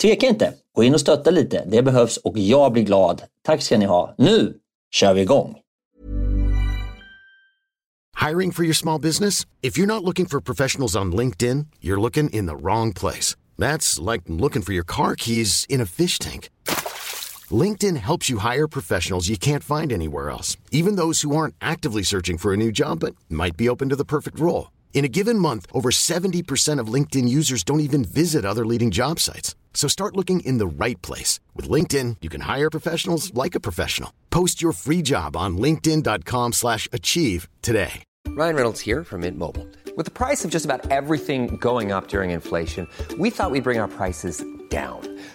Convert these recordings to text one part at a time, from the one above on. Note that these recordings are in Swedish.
tveka inte. Gå in och stötta lite. Det behövs och jag blir glad. Tack ska ni ha. Nu kör vi igång! Hiring for your small business? If you're not looking for professionals on LinkedIn, you're looking in the wrong place. That's like looking for your car keys in a fish tank. LinkedIn helps you hire professionals you can't find anywhere else, even those who aren't actively searching for a new job but might be open to the perfect role. In a given month, over 70% of LinkedIn users don't even visit other leading job sites. So start looking in the right place. With LinkedIn, you can hire professionals like a professional. Post your free job on linkedin.com slash achieve today. Ryan Reynolds here from Mint Mobile. With the price of just about everything going up during inflation, we thought we'd bring our prices down.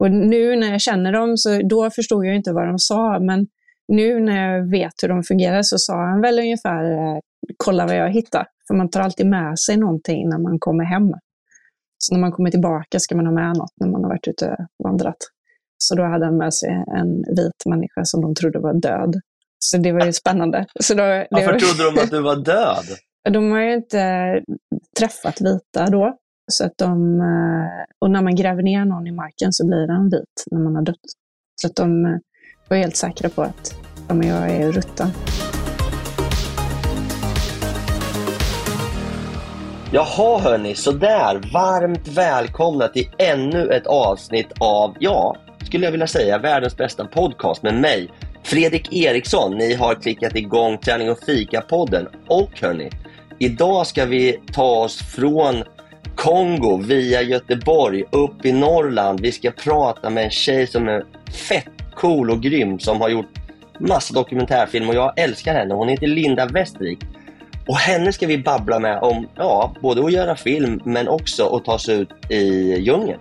Och nu när jag känner dem, så då förstod jag inte vad de sa, men nu när jag vet hur de fungerar så sa han väl ungefär eh, kolla vad jag hittar. För man tar alltid med sig någonting när man kommer hem. Så när man kommer tillbaka ska man ha med något när man har varit ute och vandrat. Så då hade han med sig en vit människa som de trodde var död. Så det var ju spännande. Så då, Varför var... trodde de att du var död? De har ju inte träffat vita då. Så att de, eh, och när man gräver ner någon i marken så blir den vit när man har dött. Så att de eh, var helt säkra på att ja, men jag är rutten. Jaha hörni, sådär. Varmt välkomna till ännu ett avsnitt av, ja, skulle jag vilja säga, världens bästa podcast med mig, Fredrik Eriksson. Ni har klickat igång Träning och fika-podden. Och hörni, idag ska vi ta oss från Kongo via Göteborg upp i Norrland. Vi ska prata med en tjej som är fett cool och grym som har gjort massa dokumentärfilm och jag älskar henne. Hon heter Linda Westvik. Och henne ska vi babbla med om, ja, både att göra film men också att ta sig ut i djungeln.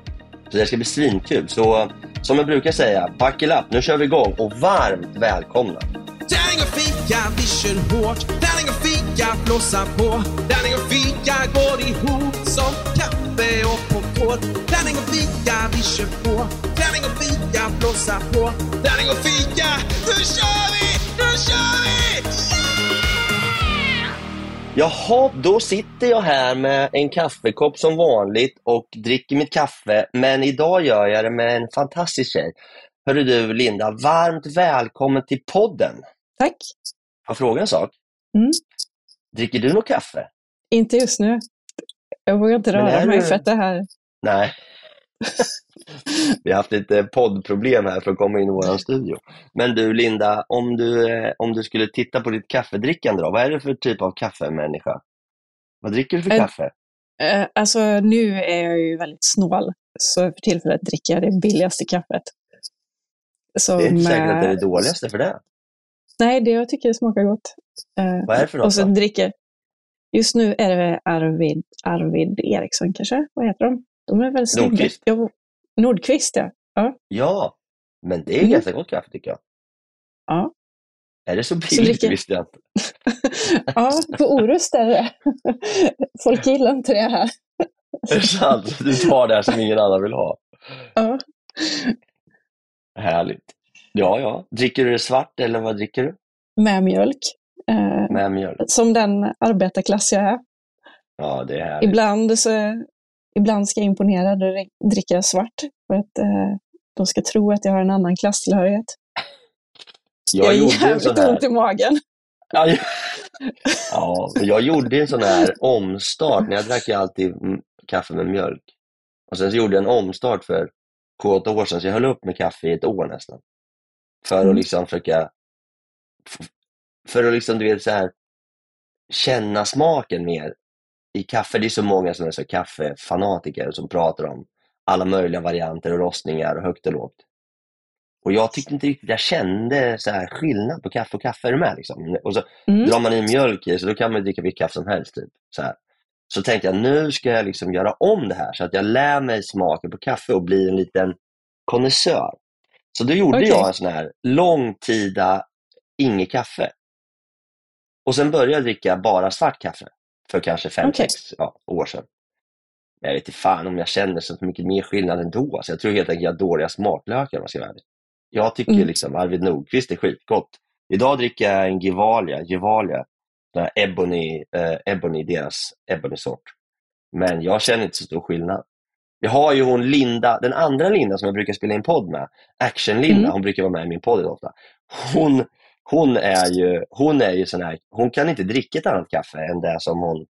Så det ska bli svinkul. Så som jag brukar säga, buckle up, nu kör vi igång och varmt välkomna! Tärning och fika, vi kör hårt. Tärning och fika, blåsa på. Tärning och fika går ihop som kaffe och popcorn. Tärning och fika, vi kör på. Tärning och fika, blåsa på. Tärning och fika, nu kör vi! Nu kör vi! Jaha, då sitter jag här med en kaffekopp som vanligt och dricker mitt kaffe. Men idag gör jag det med en fantastisk tjej. Hörru du Linda, varmt välkommen till podden. Tack. Får jag fråga en sak? Mm. Dricker du något kaffe? Inte just nu. Jag vågar inte röra mig du- för att det här... Nej. Vi har haft lite poddproblem här för att komma in i vår studio. Men du Linda, om du, eh, om du skulle titta på ditt kaffedrickande då, vad är det för typ av kaffemänniska? Vad dricker du för Eh, kaffe? Eh, Alltså nu är jag ju väldigt snål, så för tillfället dricker jag det billigaste kaffet. Som, Det är inte säkert att det är eh, det dåligaste för det. Nej, det jag tycker smakar gott. Eh, Vad är det för något Och så då? dricker Just nu är det Arvid, Arvid Eriksson kanske? Vad heter de? De är väl snygga. Nordqvist. Jag, Nordqvist, ja. ja. Ja, men det är Mm. ganska gott kaffe tycker jag. Ja. Är det så Så billigt? vilken- visste jag inte. ja, på Orust är det Folk gillar inte det här. Är det sant? Du tar det här som ingen annan vill ha. Ja. Härligt. Ja, ja. Dricker du det svart eller vad dricker du? Med mjölk. Eh, Med mjölk? som den arbetarklass jag är. Ja, det är härligt. Ibland, så, ibland ska jag imponera, då dricker jag svart. För att eh, de ska tro att jag har en annan klasstillhörighet. Jag, Jag en jävligt ont i magen. Ja, ja. jag gjorde en sån här omstart. När jag drack ju alltid kaffe med mjölk. Och sen så gjorde jag en omstart för sju, åtta år sedan, så jag höll upp med kaffe i ett år nästan. För Mm. att liksom försöka, för att liksom, du vet, så här, känna smaken mer i kaffe. Det är så många som är så kaffefanatiker som pratar om alla möjliga varianter och rostningar och högt och lågt. Och jag tyckte inte riktigt jag kände så här skillnad på kaffe och kaffe. Är du med? Liksom? Och så Mm. drar man i mjölk i så då kan man dricka vilket kaffe som helst. Typ. Så, här. så tänkte jag nu ska jag liksom göra om det här så att jag lär mig smaken på kaffe och blir en liten konnässör. Så då gjorde Okej. jag en sån här långtida inget kaffe. Och sen började jag dricka bara svart kaffe för kanske fem, Okej. sex ja, år sedan. Men jag vet inte fan om jag känner så mycket mer skillnad ändå. Så jag tror helt enkelt jag har dåliga smaklökar om jag ska vara ärlig. Jag tycker Mm. liksom Arvid Nordqvist är skitgott. Idag dricker jag en Gevalia, Gevalia den här Ebony, eh, Ebony, deras Ebony-sort. Men jag känner inte så stor skillnad. Jag har ju hon Linda, den andra Linda som jag brukar spela in podd med, Action-Linda, Mm. hon brukar vara med i min podd ofta. Hon, hon är ju, hon är ju sån här, hon kan inte dricka ett annat kaffe än det som hon,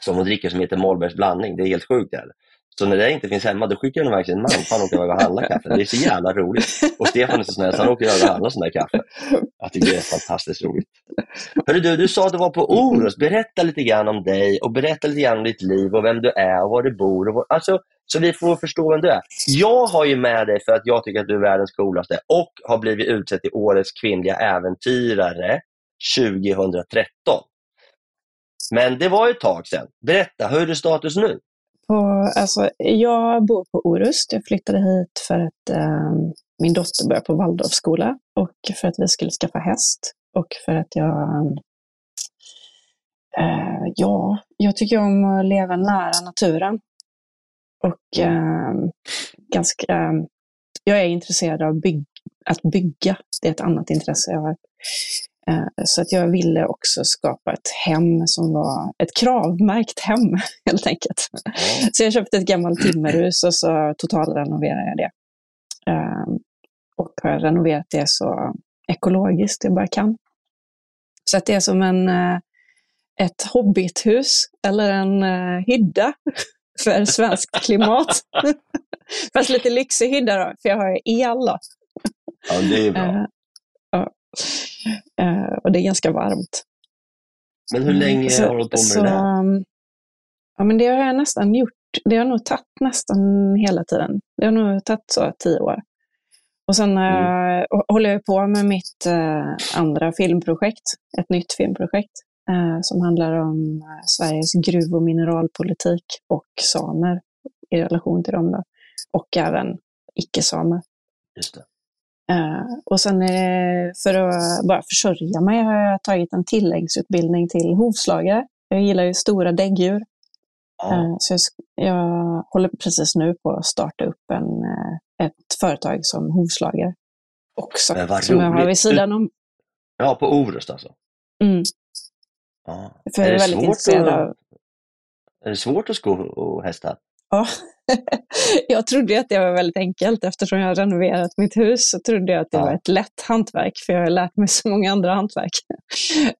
som hon dricker som heter Mollbergs blandning. Det är helt sjukt. Eller? Så när det inte finns hemma, då skickar hon iväg sin man för han åker iväg och handlar kaffe. Det är så jävla roligt. Och Stefan är så snäll så han åker iväg och handlar sån där kaffe. Jag tycker det är fantastiskt roligt. Hörru du, du sa att du var på Orust. Berätta lite grann om dig och berätta lite grann om ditt liv och vem du är och var du bor. Och var, alltså, så vi får förstå vem du är. Jag har ju med dig för att jag tycker att du är världens coolaste och har blivit utsedd till Årets kvinnliga äventyrare 2013. Men det var ju ett tag sedan. Berätta, hur är det status nu? På, alltså, jag bor på Orust. Jag flyttade hit för att eh, min dotter började på Waldorfskola och för att vi skulle skaffa häst och för att jag eh, ja, jag tycker om att leva nära naturen. Och eh, ganska, jag är intresserad av bygg, att bygga. Det är ett annat intresse jag har. Eh, Så att jag ville också skapa ett hem som var ett kravmärkt hem, helt enkelt. Så jag köpte ett gammalt timmerhus och så totalrenoverade jag det. Ehm, Och har renoverat det så ekologiskt jag bara kan. Så att det är som en, eh, ett hobbithus eller en eh, hydda för svenskt klimat. Fast lite lyxig då, för jag har el då. Ja, det är bra. Eh, ja. Eh, och det är ganska varmt. Men hur länge Så- har du hållit på med så, det där? um, Ja, men det har jag nästan gjort. Det har nog tagit nästan hela tiden. Det har nog tagit så tio år. Och sen Mm. eh, håller jag på med mitt eh, andra filmprojekt, ett nytt filmprojekt, eh, som handlar om eh, Sveriges gruv och mineralpolitik och samer i relation till dem. Då. Och även icke-samer. Just det. Eh, och sen eh, för att bara försörja mig har jag tagit en tilläggsutbildning till hovslagare. Jag gillar ju stora däggdjur. Ja. Eh, så jag, jag håller precis nu på att starta upp en, eh, ett företag som hovslagare. Också. Som jag har vid sidan om. ja, på Orust alltså? Mm, Ja. för är, väldigt intresserad av... Är det svårt att sko hästar? Ja. jag trodde att det var väldigt enkelt eftersom jag har renoverat mitt hus. Så trodde jag att det Ja. var ett lätt hantverk för jag har lärt mig så många andra hantverk.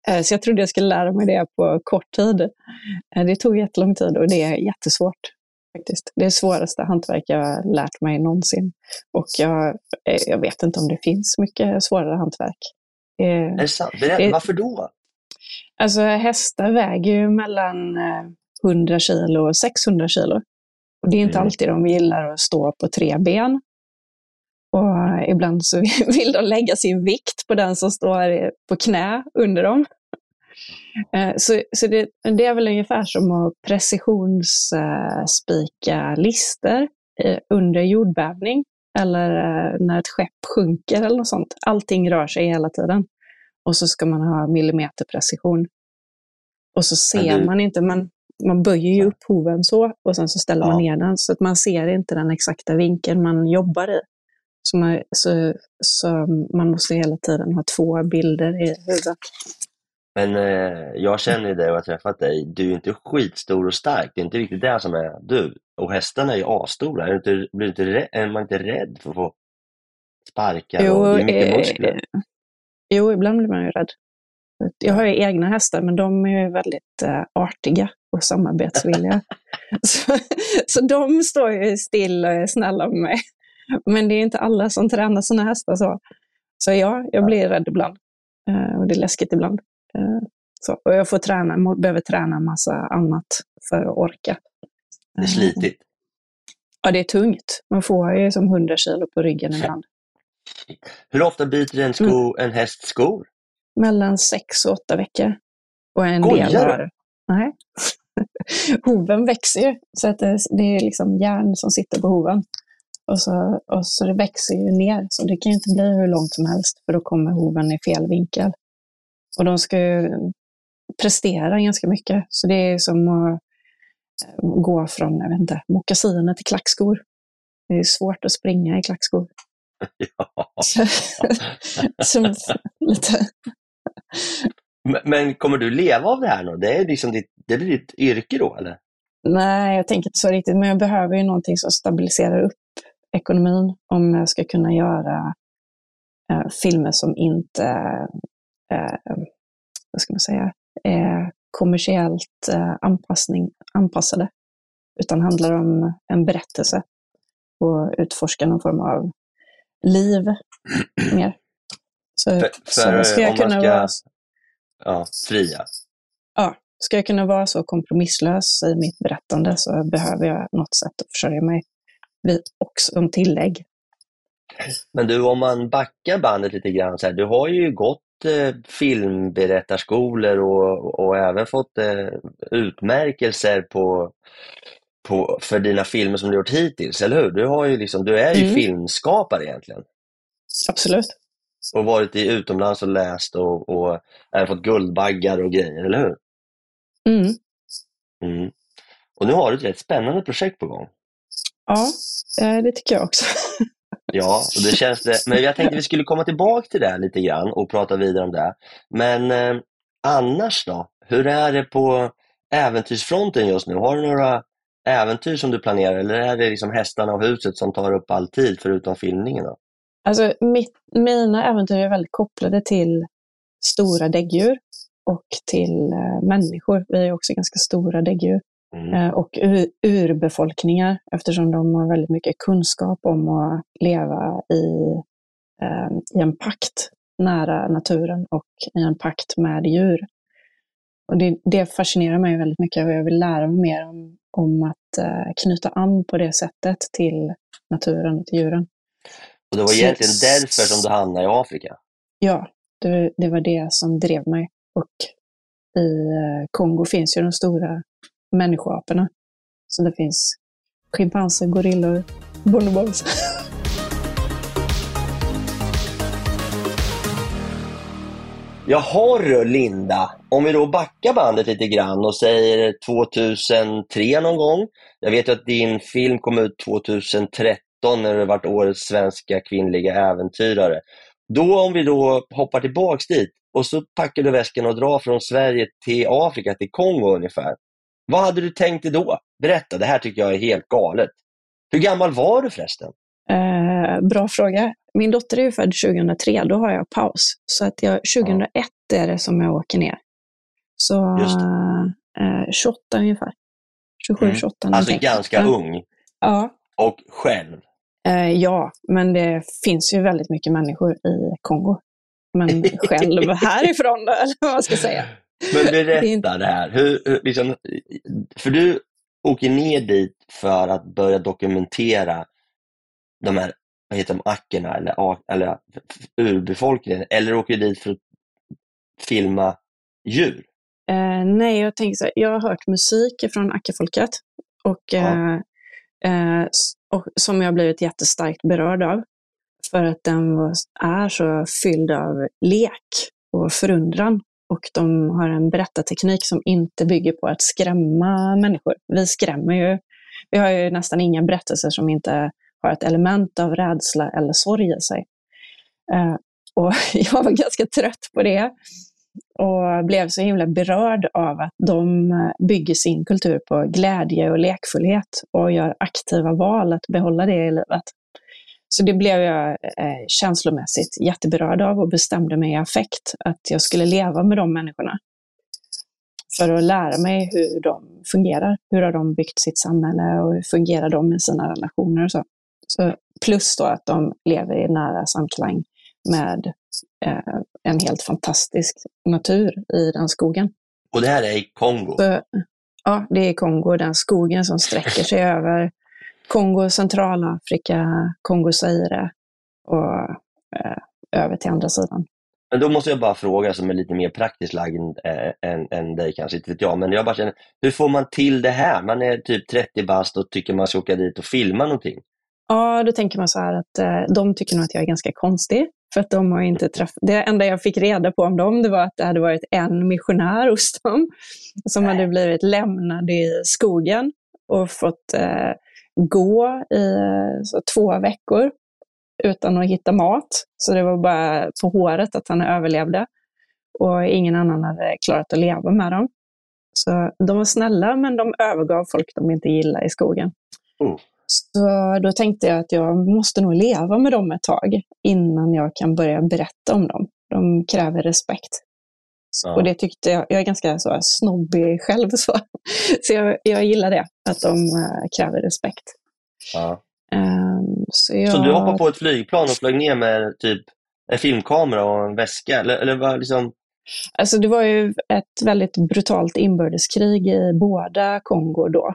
Eh, så jag trodde jag skulle lära mig det på kort tid. Eh, Det tog jättelång tid och det är jättesvårt. Faktiskt. Det är det svåraste hantverk jag har lärt mig någonsin. Och jag, eh, jag vet inte om det finns mycket svårare hantverk. Är det sant? Berätta, Det- varför då? Alltså hästar väger ju mellan eh, 100 kilo och 600 kilo. Och det är inte Mm. alltid de gillar att stå på tre ben. Och eh, ibland så vill de lägga sin vikt på den som står på knä under dem. Eh, Så, så det, det är väl ungefär som att precisionsspika lister eh, under jordbävning eller eh, när ett skepp sjunker eller något sånt. Allting rör sig hela tiden. Och så ska man ha millimeterprecision. Och så ser du- man inte, man, man böjer ju upp hoven så och sen så ställer man Ja. ner den så att man ser inte den exakta vinkeln man jobbar i. Så man, så, så man måste hela tiden ha två bilder i huvudet. Men eh, jag känner ju dig och har träffat dig. Du är inte skitstor och stark. Det är inte riktigt det som är du. Och hästarna är ju asstora. Är inte, blir inte, är man inte rädd för att få sparkar? och, det är mycket eh, muskler. Jo, ibland blir man ju rädd. Jag har ju egna hästar, men de är ju väldigt eh, artiga och samarbetsvilliga. så, så de står ju still och är snälla med mig. Men det är inte alla som tränar sina hästar så. Så ja, jag blir rädd ibland. Eh, och det är läskigt ibland. Eh, så. Och jag får träna, behöver träna en massa annat för att orka. Det är slitigt. Ja, det är tungt. Man får ju som 100 kilo på ryggen ibland. Hur ofta byter en, sko, en häst skor? mellan sex och åtta veckor. Och en Skojar del har... Nej. hoven växer ju, så att det, det är liksom järn som sitter på hoven. Och så, och så det växer ju ner, så det kan ju inte bli hur långt som helst, för då kommer hoven i fel vinkel. Och de ska ju prestera ganska mycket, så det är som att eh, gå från, jag vet inte, mockasiner till klackskor. Det är svårt att springa i klackskor. Ja. Så lite Men, men kommer du leva av det här nu? Det, är liksom ditt, det blir ditt yrke då, eller? Nej, jag tänker inte så riktigt, men jag behöver ju någonting som stabiliserar upp ekonomin om jag ska kunna göra eh, filmer som inte eh, vad ska man säga, är kommersiellt eh, anpassning, anpassade, utan handlar om en berättelse och utforska någon form av liv mer. Så, För- så ska jag kunna ska- vara Ja, fria. ja, ska jag kunna vara så kompromisslös i mitt berättande så behöver jag något sätt att försörja mig också som tillägg. Men du, om man backar bandet lite grann, så här, du har ju gått eh, filmberättarskolor och, och även fått eh, utmärkelser på, på, för dina filmer som du gjort hittills, eller hur? Du, har ju liksom, du är ju Mm. filmskapare egentligen. Absolut. Och varit i utomlands och läst och, och även fått Guldbaggar och grejer, eller hur? Mm. Mm. Och nu har du ett rätt spännande projekt på gång. Ja, eh, det tycker jag också. Ja, och det känns det. Men jag tänkte vi skulle komma tillbaka till det lite grann och prata vidare om det. Men eh, annars då? Hur är det på äventyrsfronten just nu? Har du några äventyr som du planerar eller är det liksom hästarna och huset som tar upp all tid förutom filmningen? Då? Alltså, mitt, mina äventyr är väldigt kopplade till stora däggdjur och till eh, människor. Vi är också ganska stora däggdjur. Mm. Eh, och ur, urbefolkningar eftersom de har väldigt mycket kunskap om att leva i, eh, i en pakt nära naturen och i en pakt med djur. Och det, det fascinerar mig väldigt mycket och jag vill lära mig mer om, om att eh, knyta an på det sättet till naturen och till djuren. Och det var Så- egentligen därför som du hamnade i Afrika. Ja, det, det var det som drev mig. Och i eh, Kongo finns ju de stora människoaporna. Så det finns schimpanser, gorillor, bonobos. Jaha du Linda, om vi då backar bandet lite grann och säger 2003 någon gång. Jag vet ju att din film kom ut 2013 när du varit årets svenska kvinnliga äventyrare. Då om vi då hoppar tillbaks dit och så packar du väskan och drar från Sverige till Afrika, till Kongo ungefär. Vad hade du tänkt dig då? Berätta, det här tycker jag är helt galet. Hur gammal var du förresten? Eh, bra fråga. Min dotter är ju född 2003, då har jag paus. Så att jag, 2001 är det som jag åker ner. Så eh, 28 ungefär. 27, Mm. 28 Alltså någonting. ganska ja. ung Ja, och själv. Eh, ja, men det finns ju väldigt mycket människor i Kongo. Men själv härifrån eller vad man ska säga. Men berätta det här. Hur, hur, liksom, för du åker ner dit för att börja dokumentera de här, vad heter de, ackerna eller, eller urbefolkningen. Eller åker du dit för att filma djur? Eh, nej, jag tänker så här, jag har hört musik från Ackafolket och, Ja. eh, eh, och, som jag blivit jättestarkt berörd av. För att den var, är så fylld av lek och förundran. Och de har en berättarteknik som inte bygger på att skrämma människor. Vi skrämmer ju, vi har ju nästan inga berättelser som inte har ett element av rädsla eller sorg i sig. Eh, och jag var ganska trött på det och blev så himla berörd av att de bygger sin kultur på glädje och lekfullhet och gör aktiva val att behålla det i livet. Så det blev jag eh, känslomässigt jätteberörd av och bestämde mig i affekt att jag skulle leva med de människorna. För att lära mig hur de fungerar. Hur har de byggt sitt samhälle och hur fungerar de i sina relationer och så så plus då att de lever i nära samklang med eh, en helt fantastisk natur i den skogen. Och det här är i Kongo? Så, ja, det är Kongo, den skogen som sträcker sig över Kongo, Centralafrika, Kongo, Zaire och eh, över till andra sidan. Men då måste jag bara fråga som är lite mer praktiskt lagd äh, än, än dig kanske, inte vet jag. Men jag bara känner, hur får man till det här? Man är typ 30 bast och tycker man ska åka dit och filma någonting. Ja, då tänker man så här att eh, de tycker nog att jag är ganska konstig. För att de har inte träffat... Det enda jag fick reda på om dem, det var att det hade varit en missionär hos dem som hade blivit lämnad i skogen och fått eh, gå i så, två veckor utan att hitta mat. Så det var bara på håret att han överlevde. Och ingen annan hade klarat att leva med dem. Så de var snälla, men de övergav folk de inte gillar i skogen. Oh. Så då tänkte jag att jag måste nog leva med dem ett tag innan jag kan börja berätta om dem. De kräver respekt. Ja. Och det tyckte jag, jag är ganska så snobbig själv så. Så jag, jag gillar det, att de eh, kräver respekt. Ja. Ehm, så, jag, Så du hoppade på ett flygplan och flög ner med typ en filmkamera och en väska? Eller, eller vad liksom... Alltså det var ju ett väldigt brutalt inbördeskrig i båda Kongo då.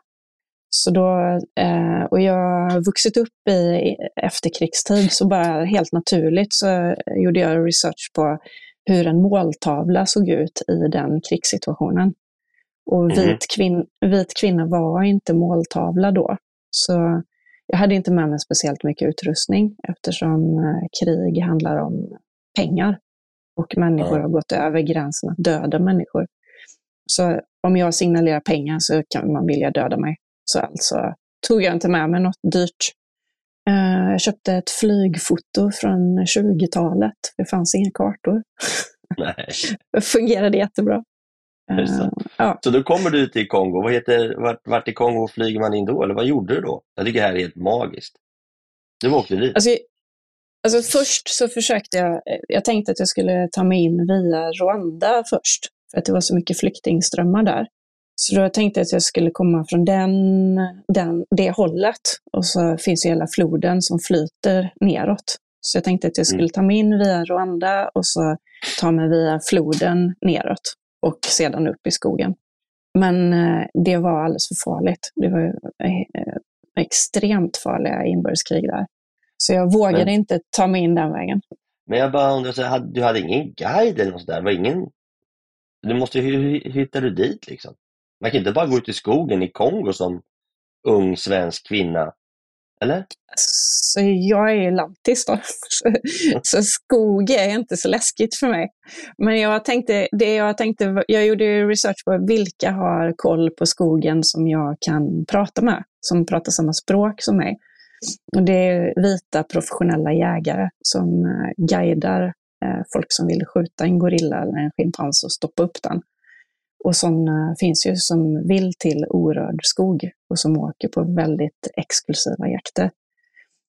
Så då eh, och jag har vuxit upp i efterkrigstid, så bara helt naturligt så gjorde jag research på hur en måltavla såg ut i den krigssituationen. Och Mhm. vit, kvin vit kvinna var inte måltavla då. Så jag hade inte med mig speciellt mycket utrustning eftersom eh, krig handlar om pengar. Och människor Ja. har gått över gränsen att döda människor. Så om jag signalerar pengar så kan man vilja döda mig. Så alltså tog jag inte med mig något dyrt. Eh, Jag köpte ett flygfoto från 20-talet. Det fanns inga kartor. Nej. Det fungerade jättebra. Är det så? Eh, Ja, Så då kommer du till Kongo. Vad heter, vart, vart i Kongo flyger man in då? Eller vad gjorde du då? Jag tycker det här är helt magiskt. Du åkte dit? Alltså, alltså först så försökte jag, jag tänkte att jag skulle ta mig in via Rwanda först, för att det var så mycket flyktingströmmar där. Så då tänkte jag att jag skulle komma från den, den, det hållet. Och så finns ju hela floden som flyter neråt. Så jag tänkte att jag skulle ta mig in via Rwanda och så ta mig via floden neråt och sedan upp i skogen. Men eh, det var alldeles för farligt. Det var ju, eh, extremt farliga inbördeskrig där. Så jag vågade Men- inte ta mig in den vägen. Men jag bara undrar, du hade ingen guide eller något sånt där? Det Var ingen... Du måste, hur, hur hittade du dit liksom? Man kan inte bara gå ut i skogen i Kongo som ung svensk kvinna. Eller? Så jag är ju lantis då. Så, skog är inte så läskigt för mig. Men jag tänkte, det jag tänkte, jag gjorde research på vilka har koll på skogen som jag kan prata med, som pratar samma språk som mig. Och det är vita professionella jägare som eh, guidar eh, folk som vill skjuta en gorilla eller en schimpans och stoppa upp den. Och sådana finns ju som vill till orörd skog och som åker på väldigt exklusiva jakter.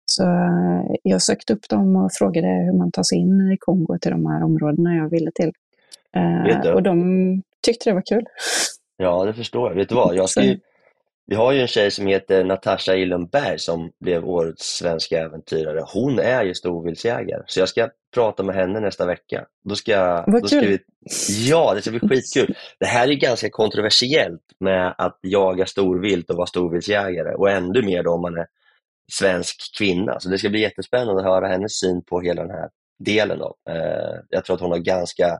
Så eh, jag sökte upp dem och frågade hur man tar sig in i Kongo till de här områdena jag ville till. Eh, och de tyckte det var kul. Ja, det förstår jag. Vet du vad? Jag ska ju, vi har ju en tjej som heter Natasha Illenberg som blev årets svenska äventyrare. Hon är ju storviltsjägare, så jag ska prata med henne nästa vecka. Då ska, Vad då ska kul. vi, ja, det ska bli skitkul. Det här är ganska kontroversiellt med att jaga storvilt och vara storviltsjägare och ännu mer då om man är svensk kvinna. Så det ska bli jättespännande att höra hennes syn på hela den här delen. Då. Eh, jag tror att hon har ganska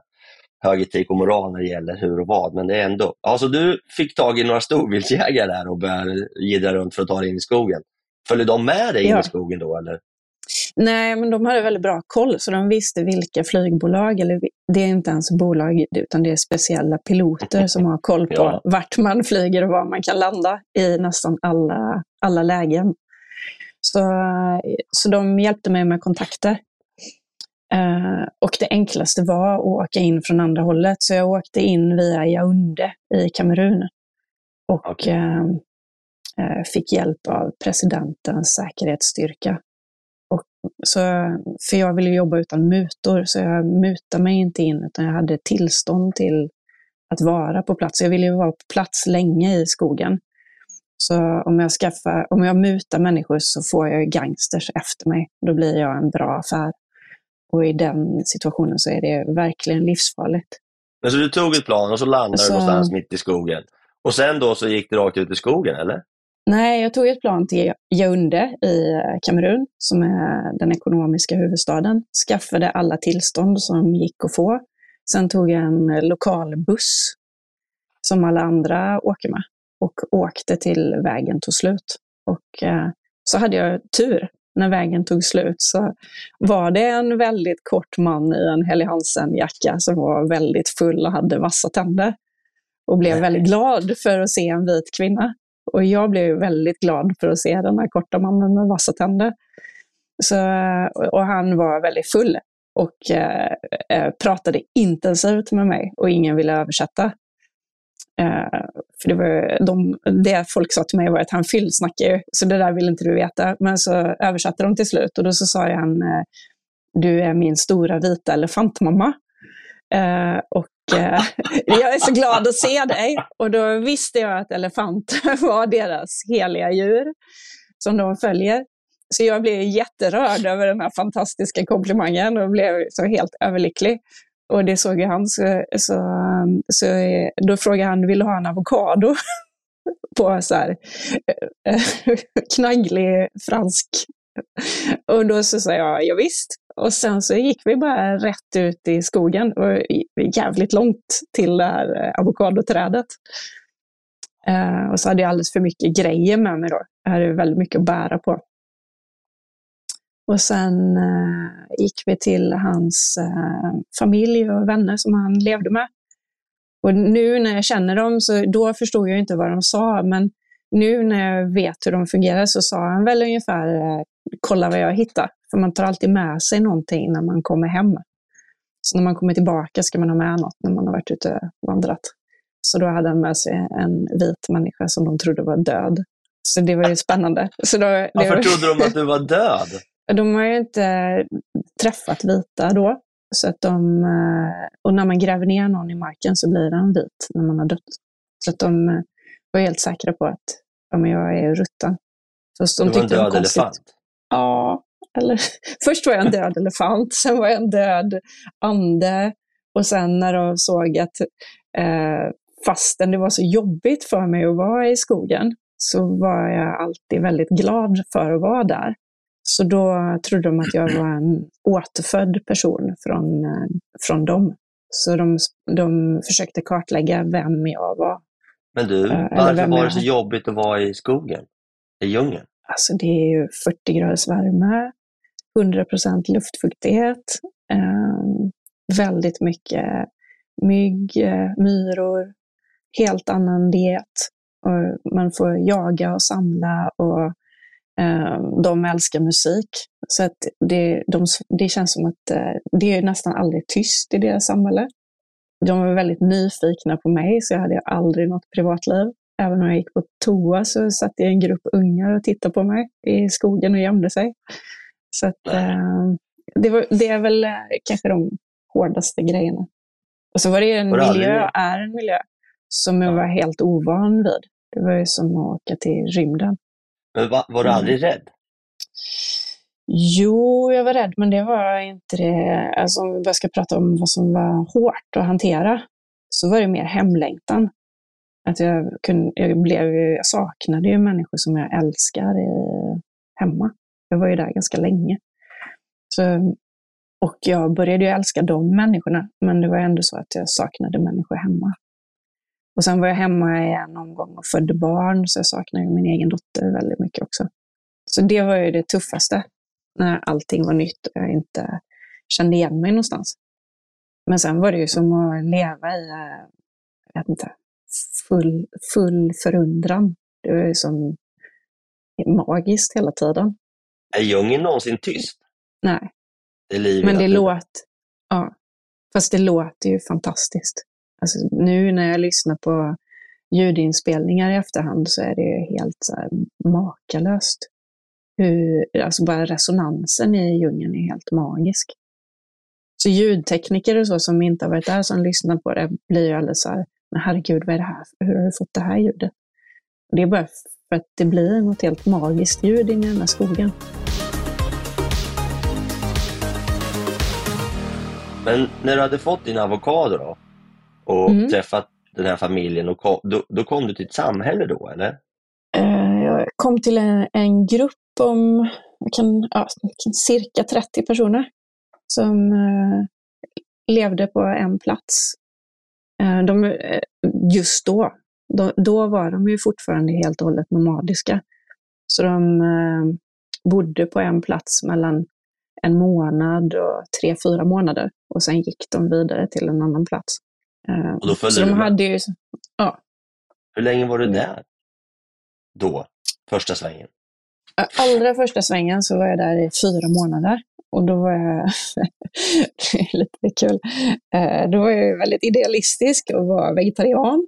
hög etik och moral när det gäller hur och vad, men det är ändå. Alltså du fick tag i några storviltsjägare där och började gidra runt för att ta dig in i skogen. Följer de med dig in Ja. i skogen då eller? Nej, men de hade väldigt bra koll, så de visste vilka flygbolag, eller det är inte ens bolag, utan det är speciella piloter som har koll på Ja. vart man flyger och var man kan landa i nästan alla, alla lägen. Så, så de hjälpte mig med kontakter. Eh, och det enklaste var att åka in från andra hållet, så jag åkte in via Yaoundé i Kamerun. Och Okej. eh, eh, fick hjälp av presidentens säkerhetsstyrka. Och så, för jag ville jobba utan mutor, så jag mutade mig inte in, utan jag hade tillstånd till att vara på plats. Jag ville ju vara på plats länge i skogen. Så om jag, skaffar, om jag mutar människor så får jag ju gangsters efter mig. Då blir jag en bra affär. Och i den situationen så är det verkligen livsfarligt. Men så du tog ett plan och så landade Så- du någonstans mitt i skogen. Och sen då så gick du rakt ut i skogen eller? Nej, jag tog ett plan till Yaoundé i eh, Kamerun, som är den ekonomiska huvudstaden. Skaffade alla tillstånd som gick att få. Sen tog jag en eh, lokal buss, som alla andra åker med, och åkte till vägen tog slut. Och eh, så hade jag tur. När vägen tog slut så var det en väldigt kort man i en Helly Hansen-jacka som var väldigt full och hade vassa tänder. Och blev Nej. väldigt glad för att se en vit kvinna. Och jag blev väldigt glad för att se den här korta mannen med vassa tänder. Så, och han var väldigt full och eh, eh, pratade intensivt med mig och ingen ville översätta. Eh, för det, var, de, det folk sa till mig var att han fyllsnackar ju, så det där vill inte du veta. Men så översatte de till slut och då så sa han, eh, du är min stora vita elefantmamma. Eh, och eh, jag är så glad att se dig. Och då visste jag att elefanter var deras heliga djur som de följer. Så jag blev jätterörd över den här fantastiska komplimangen och blev så helt överlycklig. Och det såg ju han, så, så, så då frågade han, vill du ha en avokado? På så här eh, knagglig fransk. Och då så sa jag, ja, visst. Och sen så gick vi bara rätt ut i skogen och jävligt långt till det här eh, avokadoträdet. Eh, och så hade jag alldeles för mycket grejer med mig då. Jag hade väldigt mycket att bära på. Och sen eh, gick vi till hans eh, familj och vänner som han levde med. Och nu när jag känner dem, så då förstod jag inte vad de sa, men nu när jag vet hur de fungerar så sa han väl ungefär eh, kolla vad jag hittar. För man tar alltid med sig någonting när man kommer hem. Så när man kommer tillbaka ska man ha med något när man har varit ute och vandrat. Så då hade han med sig en vit människa som de trodde var död. Så det var ju spännande. Så då, Varför var- trodde de att du var död? De har ju inte träffat vita då. Så att de, eh, och när man gräver ner någon i marken så blir den vit när man har dött. Så att de eh, var helt säkra på att ja, men jag är rutten. Så de Du var en död elefant. Ja, eller först var jag en död elefant, sen var jag en död ande. Och sen när de såg att eh, fastän det var så jobbigt för mig att vara i skogen, så var jag alltid väldigt glad för att vara där. Så då trodde de att jag var en återfödd person från, eh, från dem. Så de, de försökte kartlägga vem jag var. Men du, Eh, varför var det så jobbigt att vara i skogen? I djungeln? Alltså det är ju 40 graders värme, 100% luftfuktighet, eh, väldigt mycket mygg, eh, myror, helt annan diet. Och man får jaga och samla och de älskar musik. Så att det, de, det känns som att eh, det är nästan aldrig tyst i deras samhälle. De var väldigt nyfikna på mig, så jag hade aldrig något privatliv. Även om jag gick på toa så satt det en grupp ungar och tittade på mig i skogen och gömde sig. Så att, eh, det, var, det är väl eh, kanske de hårdaste grejerna. Och så var det en Var det miljö, är en miljö, som jag Ja. var helt ovan vid. Det var ju som att åka till rymden. Men va, var du Mm. aldrig rädd? Jo, jag var rädd, men det var inte det. Alltså, om vi bara ska prata om vad som var hårt att hantera, så var det mer hemlängtan. Att jag, kunde, jag, blev, jag saknade ju människor som jag älskar i, hemma. Jag var ju där ganska länge. Så, och jag började ju älska de människorna, men det var ändå så att jag saknade människor hemma. Och sen var jag hemma i en omgång och födde barn, så jag saknade min egen dotter väldigt mycket också. Så det var ju det tuffaste, när allting var nytt och jag inte kände igen mig någonstans. Men sen var det ju som att leva i, eh, jag vet inte, full, full förundran. Det var ju som magiskt hela tiden. Är djungeln någonsin tyst? Nej. Det Men det låter, ja, fast det låter ju fantastiskt. Alltså, nu när jag lyssnar på ljudinspelningar i efterhand så är det ju helt så här makalöst. Hur, alltså bara resonansen i djungeln är helt magisk. Så ljudtekniker och så som inte har varit där som lyssnar på det blir ju alldeles så här, men herregud, vad är det här? Hur har du fått det här ljudet? Och det är bara för att det blir något helt magiskt ljud inne i den här skogen. Men när du hade fått din avokado då och Mm. träffat den här familjen, och kom, då, då kom du till ett samhälle då, eller? Eh, Jag kom till en, en grupp om kan, ja, cirka 30 personer som eh, levde på en plats. Eh, de, just då, då, då var de ju fortfarande helt och hållet nomadiska. Så de bodde på en plats mellan en månad och tre, fyra månader. Och sen gick de vidare till en annan plats. Eh, Och då följde så de hade ju, ja, Hur länge var du där? Då? Första svängen? Allra första svängen så var jag där i fyra månader. Och då var jag, det är lite kul, Eh, då var jag väldigt idealistisk och var vegetarian.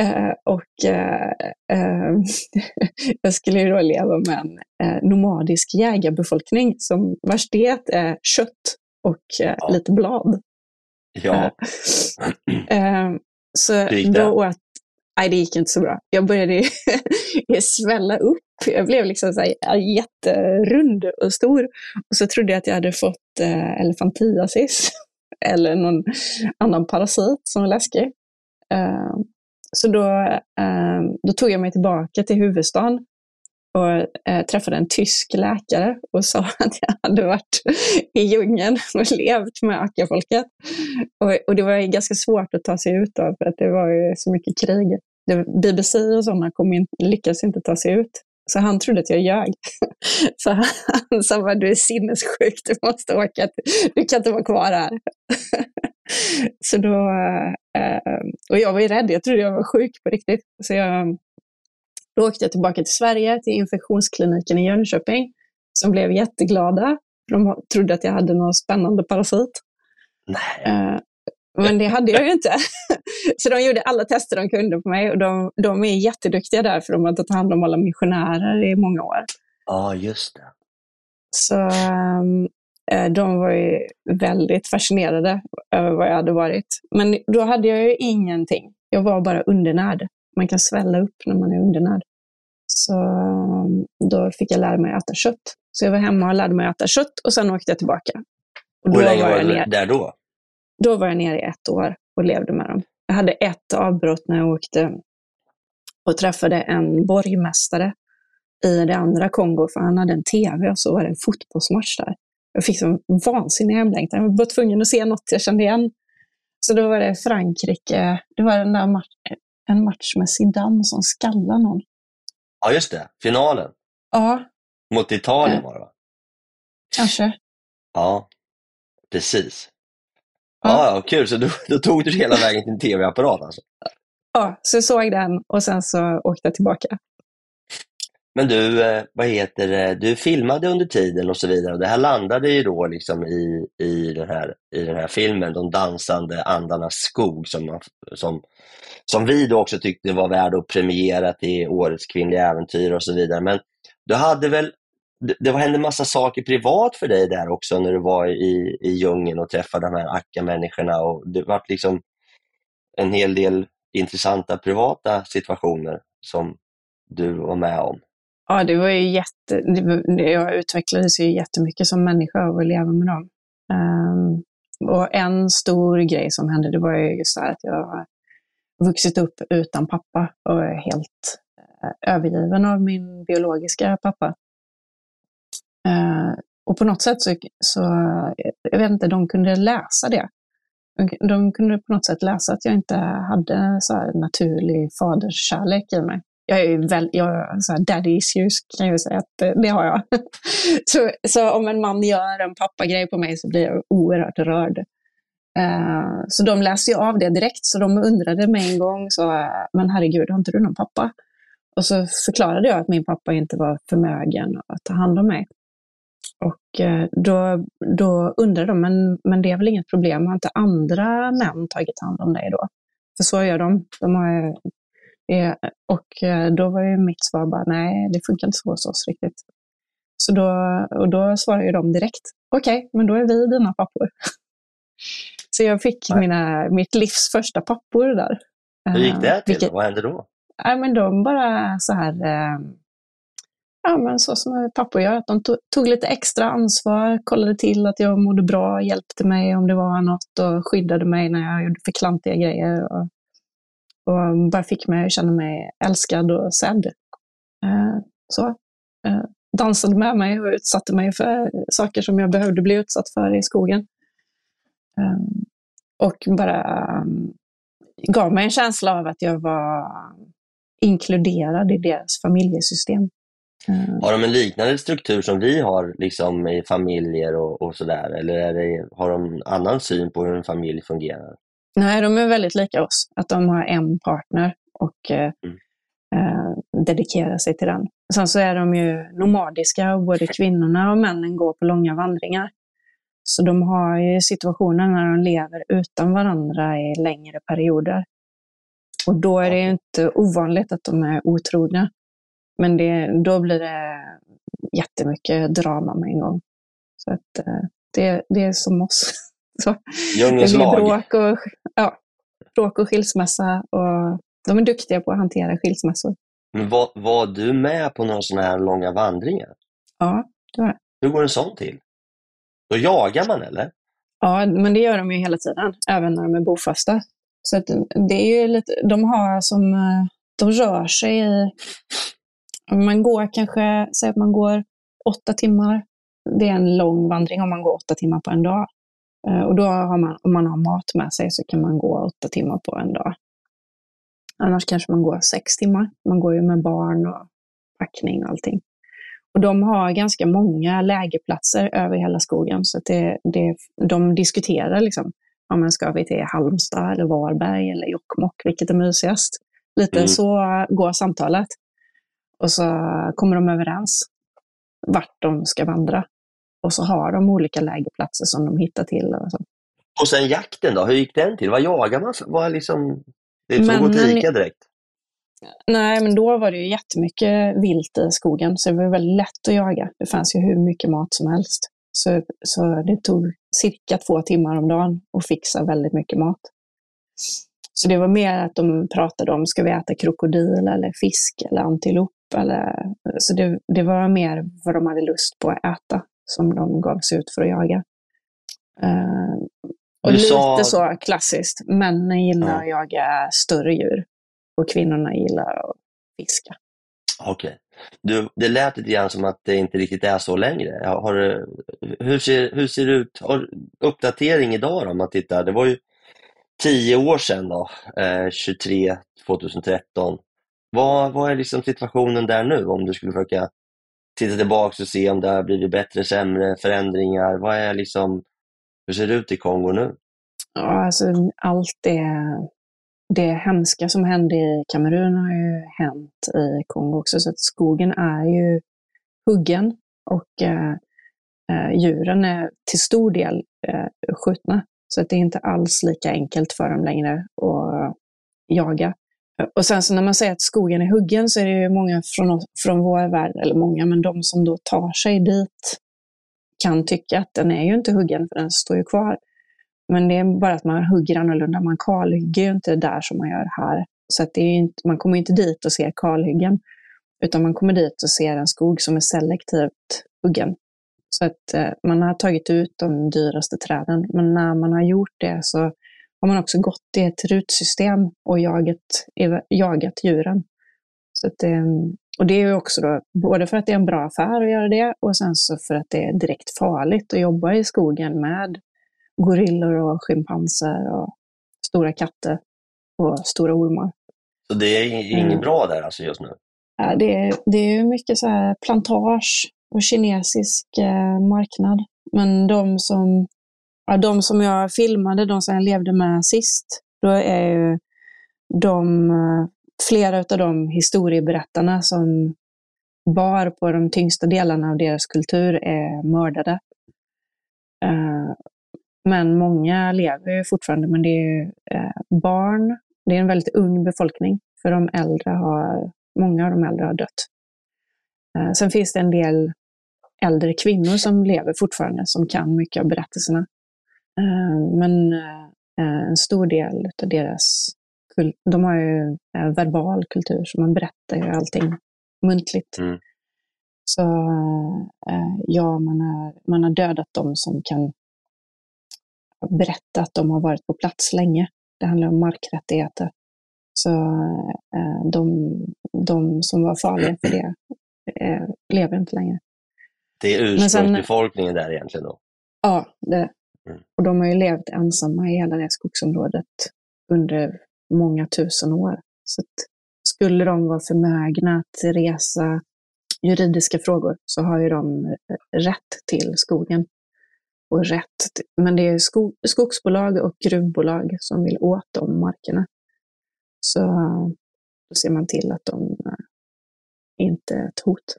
Eh, Och jag skulle ju då leva med en nomadisk jägarbefolkning som vars det är kött och lite blad. Ja. Eh, Så gick det? då åt, nej det gick inte så bra. Jag började svälla upp. Jag blev liksom så här jätterund och stor. Och så trodde jag att jag hade fått eh, elefantiasis. Eller någon annan parasit som var läskig. Eh, så då, eh, då tog jag mig tillbaka till huvudstaden och eh, träffade en tysk läkare och sa att jag hade varit i djungeln och levt med Akafolket. Och, och det var ju ganska svårt att ta sig ut av, för att det var ju så mycket krig. Det, BBC och sådana kom in, lyckades inte ta sig ut. Så han trodde att jag ljög. Så han sa bara, du är sinnessjuk, du måste åka, du kan inte vara kvar här. Så då, eh, och jag var ju rädd, jag trodde jag var sjuk på riktigt. Så jag, då åkte jag tillbaka till Sverige, till infektionskliniken i Jönköping, som blev jätteglada. De trodde att jag hade någon spännande parasit. Nej. Eh, Men det hade jag ju inte. Så de gjorde alla tester de kunde på mig och de, de är jätteduktiga där för de har tagit hand om alla missionärer i många år. Ja, just det. Så ehm, eh, de var ju väldigt fascinerade över vad jag hade varit. Men då hade jag ju ingenting. Jag var bara undernärd. Man kan svälla upp när man är undernärd. Så ehm, då fick jag lära mig att äta kött. Så jag var hemma och lärde mig att äta kött och sen åkte jag tillbaka. Och hur länge var jag du ner- där då? då var jag nere i ett år och levde med dem. Jag hade ett avbrott när jag åkte och träffade en borgmästare i det andra Kongo, för han hade en tv och så var det en fotbollsmatch där. Jag fick sån vansinnig hemlängtan. Jag var tvungen att se något jag kände igen. Så då var det Frankrike, det var den där match, en match med Zidane som skallade någon. Ja, just det. Finalen. Ja, Mot Italien var det va? kanske. Ja, precis. Ja. Ja, ja kul. Så då, då tog du hela vägen till en tv-apparat alltså? Ja, så jag såg den och sen så åkte jag tillbaka. Men du, eh, vad heter det, du filmade under tiden och så vidare. Och det här landade ju då liksom i, i, den här, i den här filmen, De dansande andarnas skog, som, man, som, som vi då också tyckte var värd att premiera till Årets kvinnliga äventyr och så vidare. Men du hade väl, det, det hände massa saker privat för dig där också när du var i, i djungeln och träffade de här Akka-människorna. Och det var liksom en hel del intressanta privata situationer som du var med om. Ja, det var ju jätte... det Jag utvecklades ju jättemycket som människa av att leva med dem. Um, och en stor grej som hände, det var ju just det här att jag vuxit upp utan pappa och är helt eh, övergiven av min biologiska pappa. Uh, och på något sätt så, så, jag vet inte, de kunde läsa det. De, de kunde på något sätt läsa att jag inte hade så här naturlig faderskärlek i mig. Jag är ju väl, jag, så här daddy issues kan jag säga att eh, det, har jag. så, så om en man gör en pappagrej på mig så blir jag oerhört rörd. Uh, så de läste ju av det direkt, så de undrade med en gång, så, eh, men herregud, har inte du någon pappa? Och så förklarade jag att min pappa inte var förmögen att ta hand om mig. Och då, då undrade de, men, men det är väl inget problem, har inte andra män tagit hand om dig då? För så gör de. de har, och eh, då var ju mitt svar bara, nej, det funkar inte så hos oss riktigt. Så då, och då svarade de direkt, okej, okay, men då är vi dina pappor. Så jag fick mina, mitt livs första pappor där. Hur gick det till? Vilket, Vad hände då? Ja, men de bara så här, ja, men så som pappor gör, att de tog lite extra ansvar, kollade till att jag mådde bra, hjälpte mig om det var något och skyddade mig när jag gjorde för klantiga grejer. Och, och bara fick mig att känna mig älskad och sedd. Eh, så. Eh, dansade med mig och utsatte mig för saker som jag behövde bli utsatt för i skogen. Eh, och bara gav mig en känsla av att jag var inkluderad i deras familjesystem. Har de en liknande struktur som vi har liksom i familjer och, och sådär? Eller är det, har de en annan syn på hur en familj fungerar? Nej, de är väldigt lika oss. Att de har en partner och eh, mm. eh, dedikerar sig till den. Sen så är de ju nomadiska och både kvinnorna och männen går på långa vandringar. Så de har ju situationer när de lever utan varandra i längre perioder. Och då är det inte ovanligt att de är otrogna. Men det, då blir det jättemycket drama med en gång. Så att, eh, det, det är som oss. Så, Djungelns det lag. Bråk och, ja, bråk och skilsmässa. Och de är duktiga på att hantera skilsmässor. Men var, var du med på några sådana här långa vandringar? Ja, det var Hur går en sån till? Då jagar man eller? Ja, men det gör de ju hela tiden, även när de är bofasta. Så det är ju lite, de har som, eh, de rör sig i man går kanske, säg att man går åtta timmar. Det är en lång vandring om man går åtta timmar på en dag. Eh, och då har man, om man har mat med sig så kan man gå åtta timmar på en dag. Annars kanske man går sex timmar. Man går ju med barn och packning och allting. Och de har ganska många lägerplatser över hela skogen. Så det, det, de diskuterar liksom, om man ska vi till Halmstad, eller Varberg eller Jokkmokk, vilket är mysigast. Lite mm. så går samtalet. Och så kommer de överens vart de ska vandra. Och så har de olika lägerplatser som de hittar till. Och, så. och sen jakten då, hur gick den till? Vad jagar man? Vad liksom, det är inte så att lika direkt. Nej, men då var det ju jättemycket vilt i skogen, så det var väldigt lätt att jaga. Det fanns ju hur mycket mat som helst. Så, så det tog cirka två timmar om dagen att fixa väldigt mycket mat. Så det var mer att de pratade om, ska vi äta krokodil eller fisk eller antilop? Eller, så det, det var mer vad de hade lust på att äta som de gav sig ut för att jaga. Uh, och lite sa... så klassiskt, männen gillar ja. att jaga större djur och kvinnorna gillar att fiska. Okej. Okay. det lät lite grann som att det inte riktigt är så längre. Har, hur, ser, hur ser det ut? Har, uppdatering idag då, om man tittar? Det var ju tio år sedan då, eh, 23, 2013. Vad, vad är liksom situationen där nu om du skulle försöka titta tillbaka och se om det har blivit bättre, sämre, förändringar? Vad är liksom, hur ser det ut i Kongo nu? Ja, alltså allt det, det hemska som hände i Kamerun har ju hänt i Kongo också, så att skogen är ju huggen och eh, eh djuren är till stor del eh, skjutna. Så att det är inte alls lika enkelt för dem längre att jaga. Och sen så när man säger att skogen är huggen så är det ju många från, från vår värld, eller många, men de som då tar sig dit kan tycka att den är ju inte huggen för den står ju kvar. Men det är bara att man hugger annorlunda. Man kalhygger ju inte där som man gör här. Så att det är inte, man kommer inte dit och ser kalhyggen, utan man kommer dit och ser en skog som är selektivt huggen. Så att eh, man har tagit ut de dyraste träden, men när man har gjort det så har man också gått i ett rutsystem och jagat, jagat djuren. Så att det, och det är ju också då, både för att det är en bra affär att göra det och sen så för att det är direkt farligt att jobba i skogen med gorillor och schimpanser och stora katter och stora ormar. Så det är inget mm. bra där alltså just nu? Ja, det, är, det är mycket så här plantage och kinesisk eh, marknad. Men de som, ja, de som jag filmade, de som jag levde med sist, då är ju de, eh, flera av de historieberättarna som bar på de tyngsta delarna av deras kultur är mördade. Eh, men många lever ju fortfarande, men det är eh, barn. Det är en väldigt ung befolkning, för de äldre har, många av de äldre har dött. Sen finns det en del äldre kvinnor som lever fortfarande, som kan mycket av berättelserna. Men en stor del av deras de har ju eh, verbal kultur, så man berättar ju allting muntligt. Mm. Så eh, ja, man har, man har dödat de som kan berätta att de har varit på plats länge. Det handlar om markrättigheter. Så eh, de, de som var farliga för det eh, lever inte längre. Det är ursprungsbefolkningen där egentligen då? Ja, det. Mm. och de har ju levt ensamma i hela det skogsområdet under många tusen år. Så skulle de vara förmögna att resa juridiska frågor så har ju de eh, rätt till skogen. Och rätt till, men det är skog, skogsbolag och gruvbolag som vill åt de markerna. Så eh, då ser man till att de eh, inte är ett hot.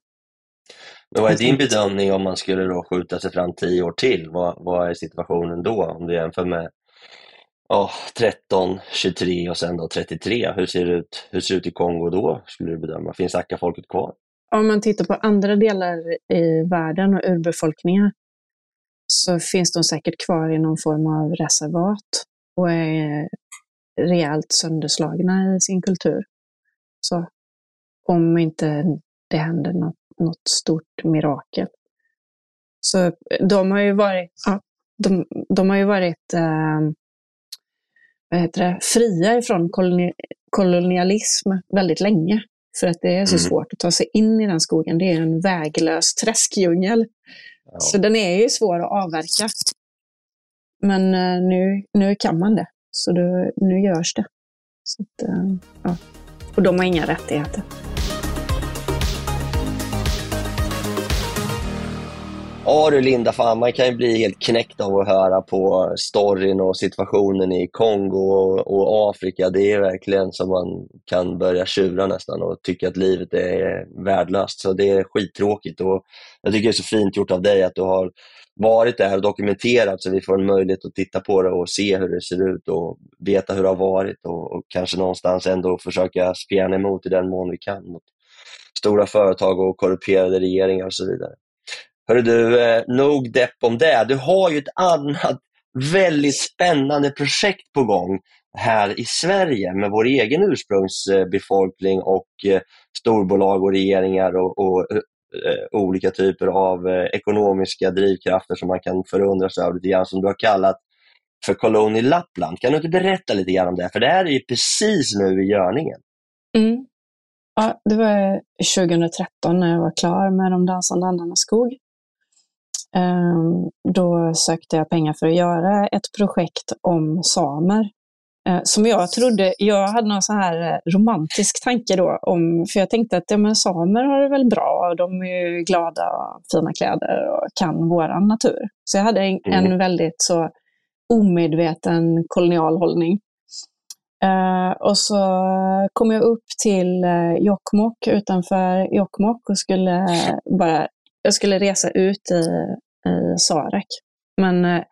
Men vad är din bedömning om man skulle då skjuta sig fram tio år till? Vad, vad är situationen då om du jämför med ja, 13, 23 och sen då 33. Hur ser det ut, hur ser det ut i Kongo då, skulle du bedöma? Finns Akka-folket kvar? Om man tittar på andra delar i världen och urbefolkningar så finns de säkert kvar i någon form av reservat och är rejält sönderslagna i sin kultur. Så om inte det händer något, något stort mirakel. Så de har ju varit, ja, de, de har ju varit eh, vad heter det, fria ifrån koloni kolonialism väldigt länge. För att det är så mm. svårt att ta sig in i den skogen. Det är en väglös träskdjungel. Ja. Så den är ju svår att avverka. Men uh, nu, nu kan man det. Så det, nu görs det. Att, uh, ja. Och de har inga rättigheter. Ja du Linda, fan, man kan ju bli helt knäckt av att höra på storyn och situationen i Kongo och, och, Afrika. Det är verkligen som man kan börja tjura nästan och tycka att livet är värdelöst. Så det är skittråkigt och jag tycker det är så fint gjort av dig att du har varit där och dokumenterat så vi får en möjlighet att titta på det och se hur det ser ut och veta hur det har varit och, och kanske någonstans ändå försöka spjärna emot i den mån vi kan mot stora företag och korrumperade regeringar och så vidare. Hörru du, eh, nog depp om det. Du har ju ett annat väldigt spännande projekt på gång här i Sverige med vår egen ursprungsbefolkning och eh, storbolag och regeringar och, och eh, eh olika typer av eh, ekonomiska drivkrafter som man kan förundras över lite grann, som du har kallat för Koloni Lappland. Kan du inte berätta lite grann om det? För det här är ju precis nu i görningen. Mm. Ja, det var 2013 när jag var klar med De dansande andarnas skog. Ehm, då sökte jag pengar för att göra ett projekt om samer. Eh, som jag trodde, jag hade någon så här eh, romantisk tanke då, om, för jag tänkte att ja, men samer har det väl bra, och de är glada och fina kläder och kan våran natur. Så jag hade en, mm. en väldigt så omedveten kolonial hållning. Uh, och så kom jag upp till uh, Jokkmokk utanför Jokkmokk och skulle bara jag skulle resa ut i i Sarek. Men eh,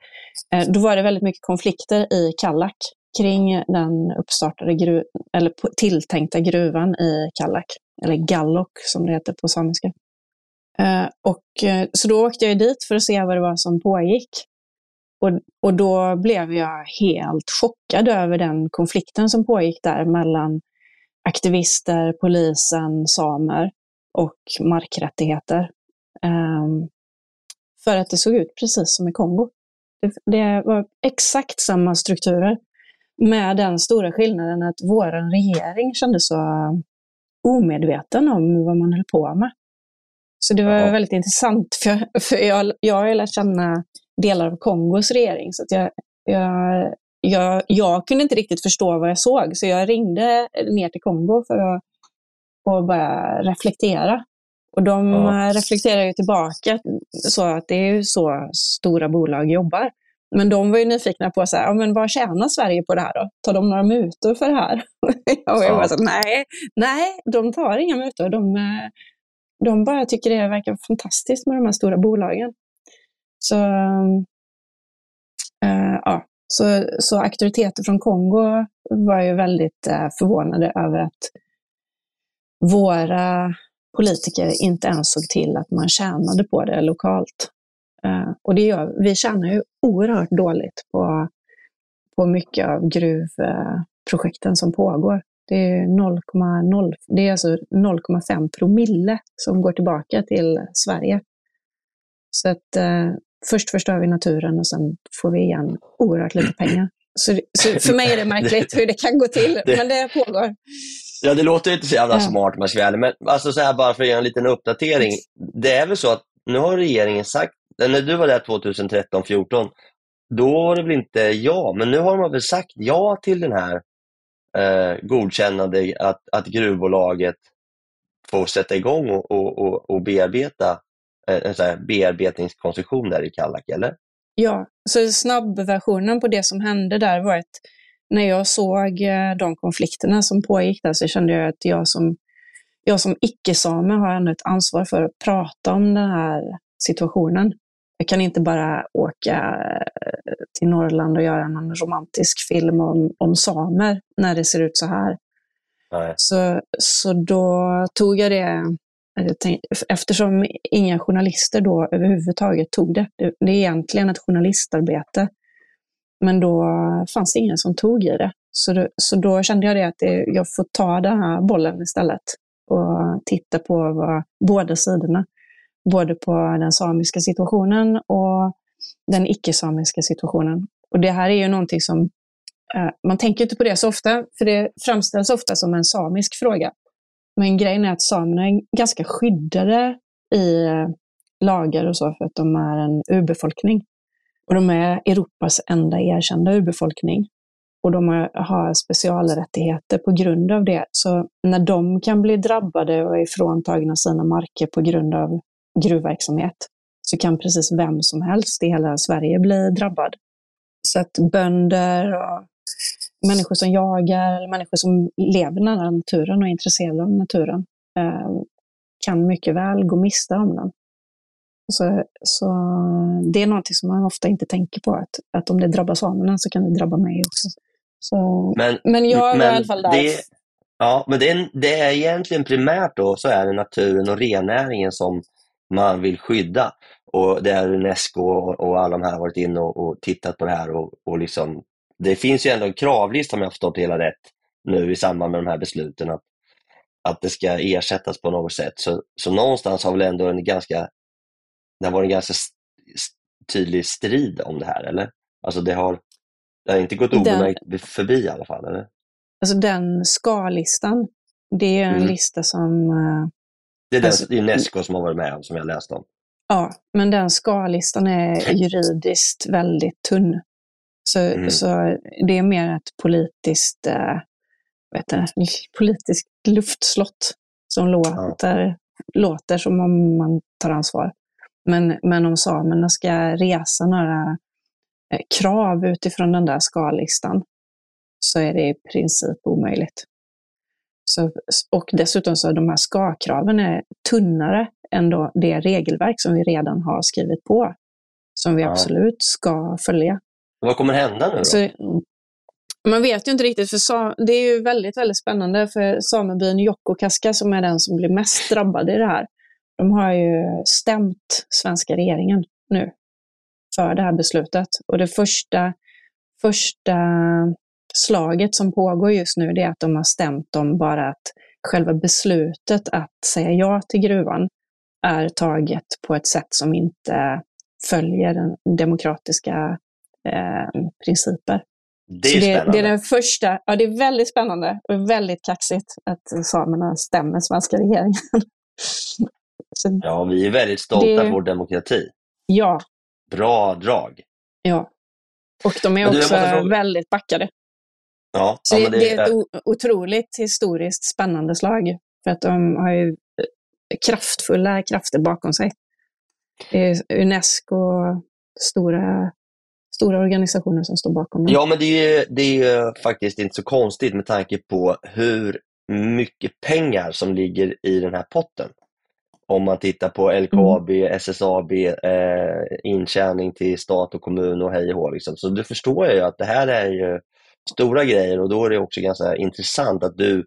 eh, då var det väldigt mycket konflikter i Kallak kring den uppstartade gru eller tilltänkta gruvan i Kallak, eller Gallok som det heter på samiska. Eh, och, eh, så då åkte jag dit för att se vad det var som pågick. Och, och då blev jag helt chockad över den konflikten som pågick där mellan aktivister, polisen, samer och markrättigheter. Um, för att det såg ut precis som i Kongo. Det, var exakt samma strukturer med den stora skillnaden att vår regering kändes så omedveten om vad man höll på med. Så det var Jaha. väldigt intressant, för, för jag, jag har ju lärt känna delar av Kongos regering, så jag, jag, jag, jag kunde inte riktigt förstå vad jag såg, så jag ringde ner till Kongo för att bara reflektera. Och de Ja. eh, reflekterar ju tillbaka så att det är ju så stora bolag jobbar. Men de var ju nyfikna på så här, ja, men vad tjänar Sverige på det här då? Tar de några mutor för det här? och jag Ja. bara så, nej, nej, de tar inga mutor. De, eh, de bara tycker det verkar fantastiskt med de här stora bolagen. Så, eh, ja. så, så auktoriteter från Kongo var ju väldigt eh, förvånade över att våra politiker inte ens såg till att man tjänade på det lokalt. Eh, och det gör, vi tjänar ju oerhört dåligt på, på mycket av gruvprojekten som pågår. Det är 0,0, det är alltså 0,5 promille som går tillbaka till Sverige. Så att eh, först förstör vi naturen och sen får vi igen oerhört lite pengar. Så, så för mig är det märkligt hur det kan gå till, Det- men det pågår. Ja, det låter inte så jävla Ja. smart om jag ska men alltså så här bara för att göra en liten uppdatering. Det är väl så att nu har regeringen sagt, när du var där 2013-14, då var det väl inte ja, men nu har man väl sagt ja till den här eh, godkännande att, att gruvbolaget får sätta igång och, och, och, och bearbeta eh, en här bearbetningskoncession där i Kallak, eller? Ja, så snabbversionen på det som hände där var att när jag såg eh, de konflikterna som pågick där så kände jag att jag som, jag som icke-same har ändå ett ansvar för att prata om den här situationen. Jag kan inte bara åka eh, till Norrland och göra en romantisk film om, om samer när det ser ut så här. Nej. Så, så då tog jag det, jag eftersom inga journalister då överhuvudtaget tog det. Det, det är egentligen ett journalistarbete. Men då fanns det ingen som tog i det. Så, då, så då kände jag det att det, jag får ta den här bollen istället och titta på vad, båda sidorna. Både på den samiska situationen och den icke-samiska situationen. Och det här är ju någonting som eh, man tänker inte på det så ofta, för det framställs ofta som en samisk fråga. Men grejen är att samerna är ganska skyddade i eh, lagar och så för att de är en urbefolkning. Och de är Europas enda erkända urbefolkning. Och de har, har specialrättigheter på grund av det. Så när de kan bli drabbade och ifråntagna sina marker på grund av gruvverksamhet så kan precis vem som helst i hela Sverige bli drabbad. Så att bönder och människor som jagar, eller människor som lever nära naturen och är intresserade av naturen eh, kan mycket väl gå miste om den. Så, så det är någonting som man ofta inte tänker på, att, att om det drabbar samerna så kan det drabba mig också. Så, Men, men jag men i alla fall där. Det, ja, men det är, det är egentligen primärt då så är det naturen och rennäringen som man vill skydda. Och där Unesco och, och alla de här har varit inne och, och tittat på det här. Och, och liksom, det finns ju ändå en kravlista om jag har förstått hela rätt nu i samband med de här besluten att, att det ska ersättas på något sätt. Så, så någonstans har väl ändå en ganska, det har varit en ganska tydlig strid om det här, eller? Alltså det har, det har inte gått Den- obemärkt förbi i alla fall, eller? Alltså den ska-listan, det är en Mm. lista som eh, Det är den Alltså- Unesco som har varit med om, som jag läste om. Ja, men den ska-listan är juridiskt väldigt tunn. Så, Mm. så det är mer ett politiskt, eh, vet du, politiskt luftslott som låter, låter som om man tar ansvar. Men, men om samerna ska resa några eh, krav utifrån den där ska-listan så är det i princip omöjligt. Så, och dessutom så är de här ska-kraven är tunnare än det regelverk som vi redan har skrivit på. Som vi Ja. absolut ska följa. Vad kommer hända nu då? Så, man vet ju inte riktigt, för sa, det är ju väldigt, väldigt spännande för samebyn Jokkokaska som är den som blir mest drabbad i det här. De har ju stämt svenska regeringen nu för det här beslutet. Och det första, första slaget som pågår just nu det är att de har stämt dem bara att själva beslutet att säga ja till gruvan är taget på ett sätt som inte följer den demokratiska eh, principer. Det är det, det är den första, ja det är väldigt spännande och väldigt kaxigt att samerna stämmer svenska regeringen. Så, Ja, vi är väldigt stolta Det- för vår demokrati. ja, Bra drag. ja. Och de är du, också väldigt backade. Ja, Så ja, det, det är ett otroligt historiskt spännande slag. För att de har ju eh, kraftfulla krafter bakom sig. Unesco stora, stora organisationer som står bakom dem. Ja, men det är, ju, det är ju faktiskt inte så konstigt med tanke på hur mycket pengar som ligger i den här potten. Om man tittar på LKAB, SSAB, eh, intjäning till stat och kommun och hej och hå. Liksom. Så du förstår ju att det här är ju stora grejer och då är det också ganska intressant att du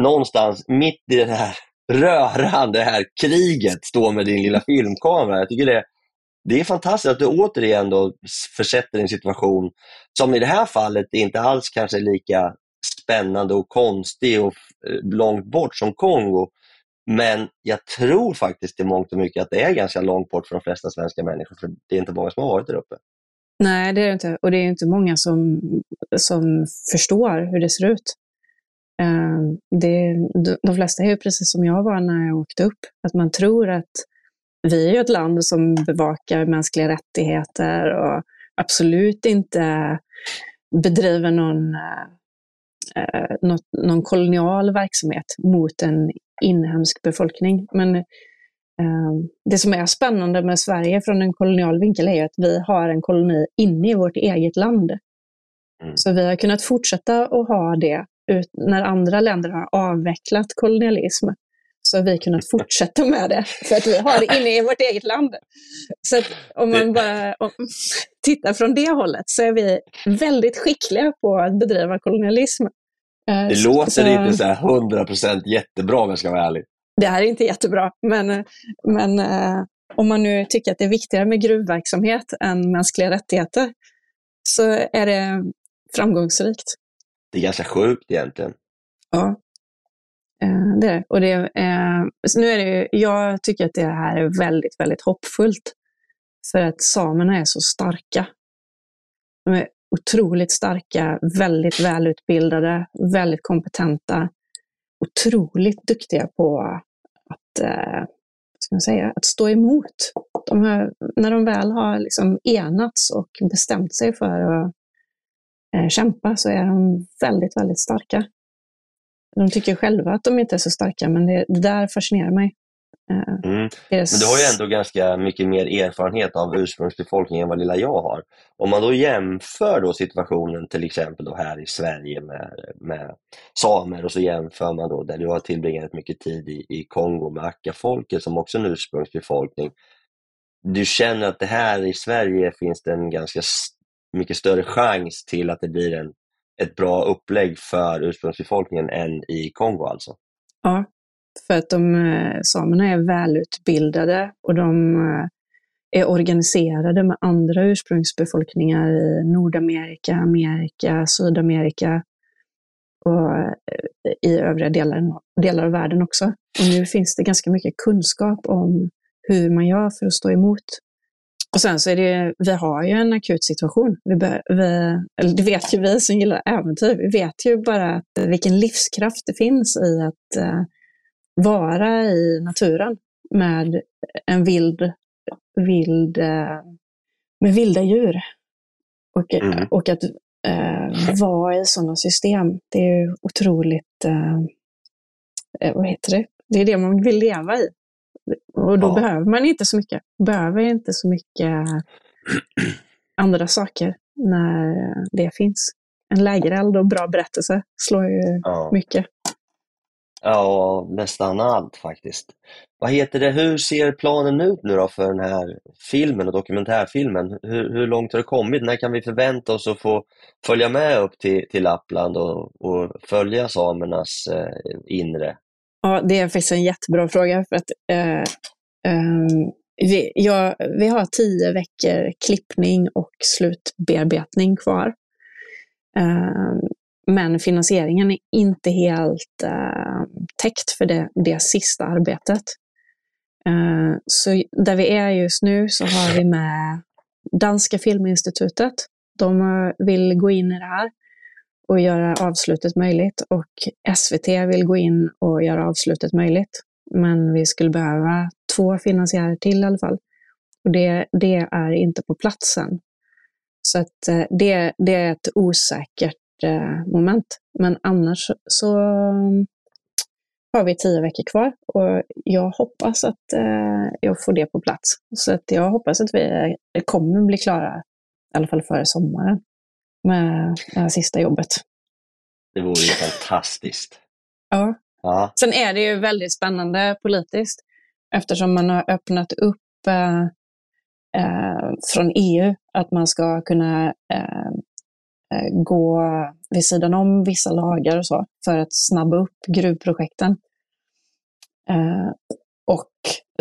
någonstans mitt i det här rörande här kriget står med din lilla filmkamera. Jag tycker det, det är fantastiskt att du återigen då försätter dig i en situation som i det här fallet inte alls kanske är lika spännande och konstig och eh, långt bort som Kongo. Men jag tror faktiskt i mångt och mycket att det är ganska långt bort för de flesta svenska människor, för det är inte många som har varit där uppe. Nej, det är det inte. Och det är inte många som, som förstår hur det ser ut. Ehm, det, de, de flesta är ju precis som jag var när jag åkte upp. Att man tror att vi är ju ett land som bevakar mänskliga rättigheter och absolut inte bedriver någon, eh, något, någon kolonial verksamhet mot en inhemsk befolkning. Men eh, det som är spännande med Sverige från en kolonial vinkel är att vi har en koloni inne i vårt eget land. Mm. Så vi har kunnat fortsätta att ha det ut, när andra länder har avvecklat kolonialism. Så har vi kunnat fortsätta med det, för att vi har det inne i vårt eget land. Så att om man bara om, tittar från det hållet så är vi väldigt skickliga på att bedriva kolonialism. Eh, Det så- låter så- inte så här 100% jättebra om jag ska vara ärlig. det här är inte jättebra, men, men eh, om man nu tycker att det är viktigare med gruvverksamhet än mänskliga rättigheter så är det framgångsrikt. Det är ganska sjukt egentligen. Ja, eh, Eh, det är. Och det eh, så nu är det ju, jag tycker att det här är väldigt, väldigt hoppfullt. För att samerna är så starka. De är otroligt starka, väldigt välutbildade, väldigt kompetenta. Otroligt duktiga på att, eh, ska man säga, att stå emot. De har, när de väl har liksom enats och bestämt sig för att eh, kämpa så är de väldigt, väldigt starka. De tycker själva att de inte är så starka, men det, det där fascinerar mig. Eh, Mm. Men du har ju ändå ganska mycket mer erfarenhet av ursprungsbefolkningen än vad lilla jag har. Om man då jämför då situationen till exempel då här i Sverige med, med samer och så jämför man då där du har tillbringat mycket tid i, i Kongo med Akka-folket som också är en ursprungsbefolkning. Du känner att det här i Sverige finns det en ganska mycket större chans till att det blir en, ett bra upplägg för ursprungsbefolkningen än i Kongo alltså? Ja, för att de, eh, samerna är välutbildade och de eh, är organiserade med andra ursprungsbefolkningar i Nordamerika, Amerika, Sydamerika och eh, i övriga delar, delar av världen också. Och nu finns det ganska mycket kunskap om hur man gör för att stå emot. Och sen så är det, vi har ju en akut situation. Vi, bör, vi, det vet ju vi som gillar äventyr. Vi vet ju bara att, eh, vilken livskraft det finns i att eh, vara i naturen med en vild, vild eh, med vilda djur. Och, Mm. och att eh, vara i sådana system, det är ju otroligt, vad heter det? Det är det man vill leva i. Och då Ja. behöver man inte så mycket. Behöver inte så mycket andra saker när det finns. En lägereld och bra berättelse slår ju Ja. mycket. Ja, nästan allt faktiskt. Vad heter det, hur ser planen ut nu då för den här filmen och dokumentärfilmen? Hur, hur långt har det kommit? När kan vi förvänta oss att få följa med upp till, till Lappland och, och följa samernas eh, inre? Ja, det är faktiskt en jättebra fråga. För att, eh, eh, vi, ja, vi har tio veckor klippning och slutbearbetning kvar. Eh, men finansieringen är inte helt eh, täckt för det, det sista arbetet. Eh, så där vi är just nu så har vi med Danska Filminstitutet De eh, vill gå in i det här och göra avslutet möjligt och SVT vill gå in och göra avslutet möjligt. Men vi skulle behöva två finansiärer till i alla fall. Och det, det är inte på plats än. Så att eh, det, det är ett osäkert eh, moment. Men annars så mm, har vi tio veckor kvar och jag hoppas att eh, jag får det på plats. Så att jag hoppas att vi kommer bli klara, i alla fall före sommaren, med det här sista jobbet. Det vore ju fantastiskt. Ja. Ja, Sen är det ju väldigt spännande politiskt eftersom man har öppnat upp eh, eh, från EU att man ska kunna eh, eh, gå vid sidan om vissa lagar och så för att snabba upp gruvprojekten. Eh, och,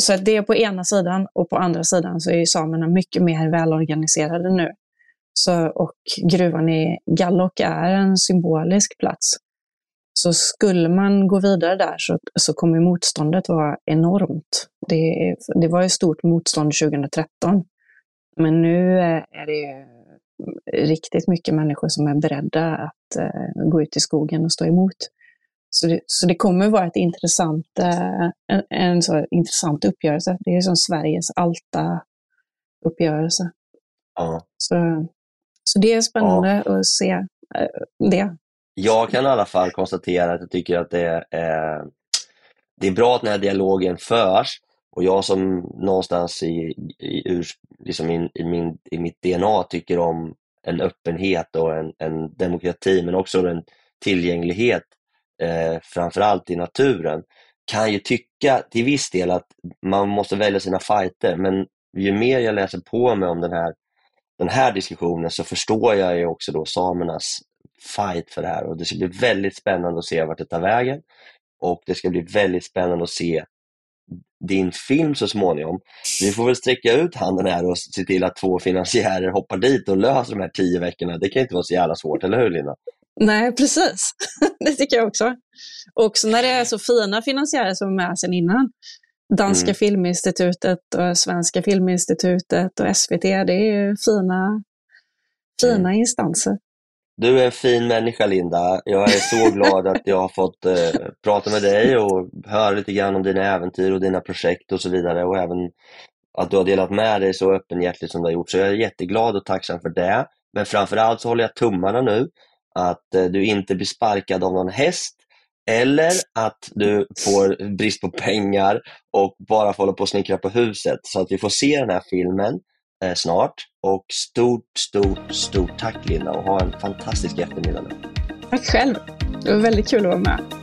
så det är på ena sidan och på andra sidan så är ju samerna mycket mer välorganiserade nu. Så, och gruvan i Gallok är en symbolisk plats. Så skulle man gå vidare där så, så kommer motståndet vara enormt. Det, det var ju stort motstånd 2013. Men nu är det riktigt mycket människor som är beredda att eh, gå ut i skogen och stå emot. Så det, så det kommer vara ett intressant, eh, en, en så intressant uppgörelse. Det är som Sveriges Alta-uppgörelse. ja. Så, så det är spännande att se eh, det. Jag kan i alla fall konstatera att jag tycker att det är, det är bra att den här dialogen förs. Och jag som någonstans i, i, liksom i, i, min, i mitt DNA tycker om en öppenhet och en, en demokrati men också en tillgänglighet eh, framförallt i naturen kan ju tycka till viss del att man måste välja sina fighter. Men ju mer jag läser på mig om den här, den här diskussionen så förstår jag ju också då samernas fight för det här och det ska bli väldigt spännande att se vart det tar vägen och det ska bli väldigt spännande att se din film så småningom. Vi får väl sträcka ut handen här och se till att två finansiärer hoppar dit och löser de här tio veckorna. Det kan inte vara så jävla svårt, eller hur Linda? Nej, precis. det tycker jag också. Också när det är så fina finansiärer som är med sedan innan. Danska Mm. Filminstitutet och Svenska Filminstitutet och SVT. Det är ju fina, fina instanser. Du är en fin människa Linda. Jag är så glad att jag har fått eh, prata med dig och höra lite grann om dina äventyr och dina projekt och så vidare och även att du har delat med dig så öppenhjärtigt som du har gjort. Så jag är jätteglad och tacksam för det. Men framförallt så håller jag tummarna nu att eh, du inte blir sparkad av någon häst eller att du får brist på pengar och bara får hålla på och snickra på huset. Så att vi får se den här filmen eh, snart. Och stort, stort, stort tack Linda och ha en fantastisk eftermiddag nu. Tack själv. Det var väldigt kul att vara med.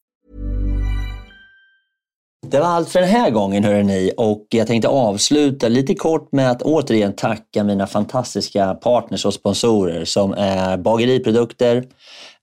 Det var allt för den här gången hörrni. Och jag tänkte avsluta lite kort med att återigen tacka mina fantastiska partners och sponsorer som är Bageriprodukter,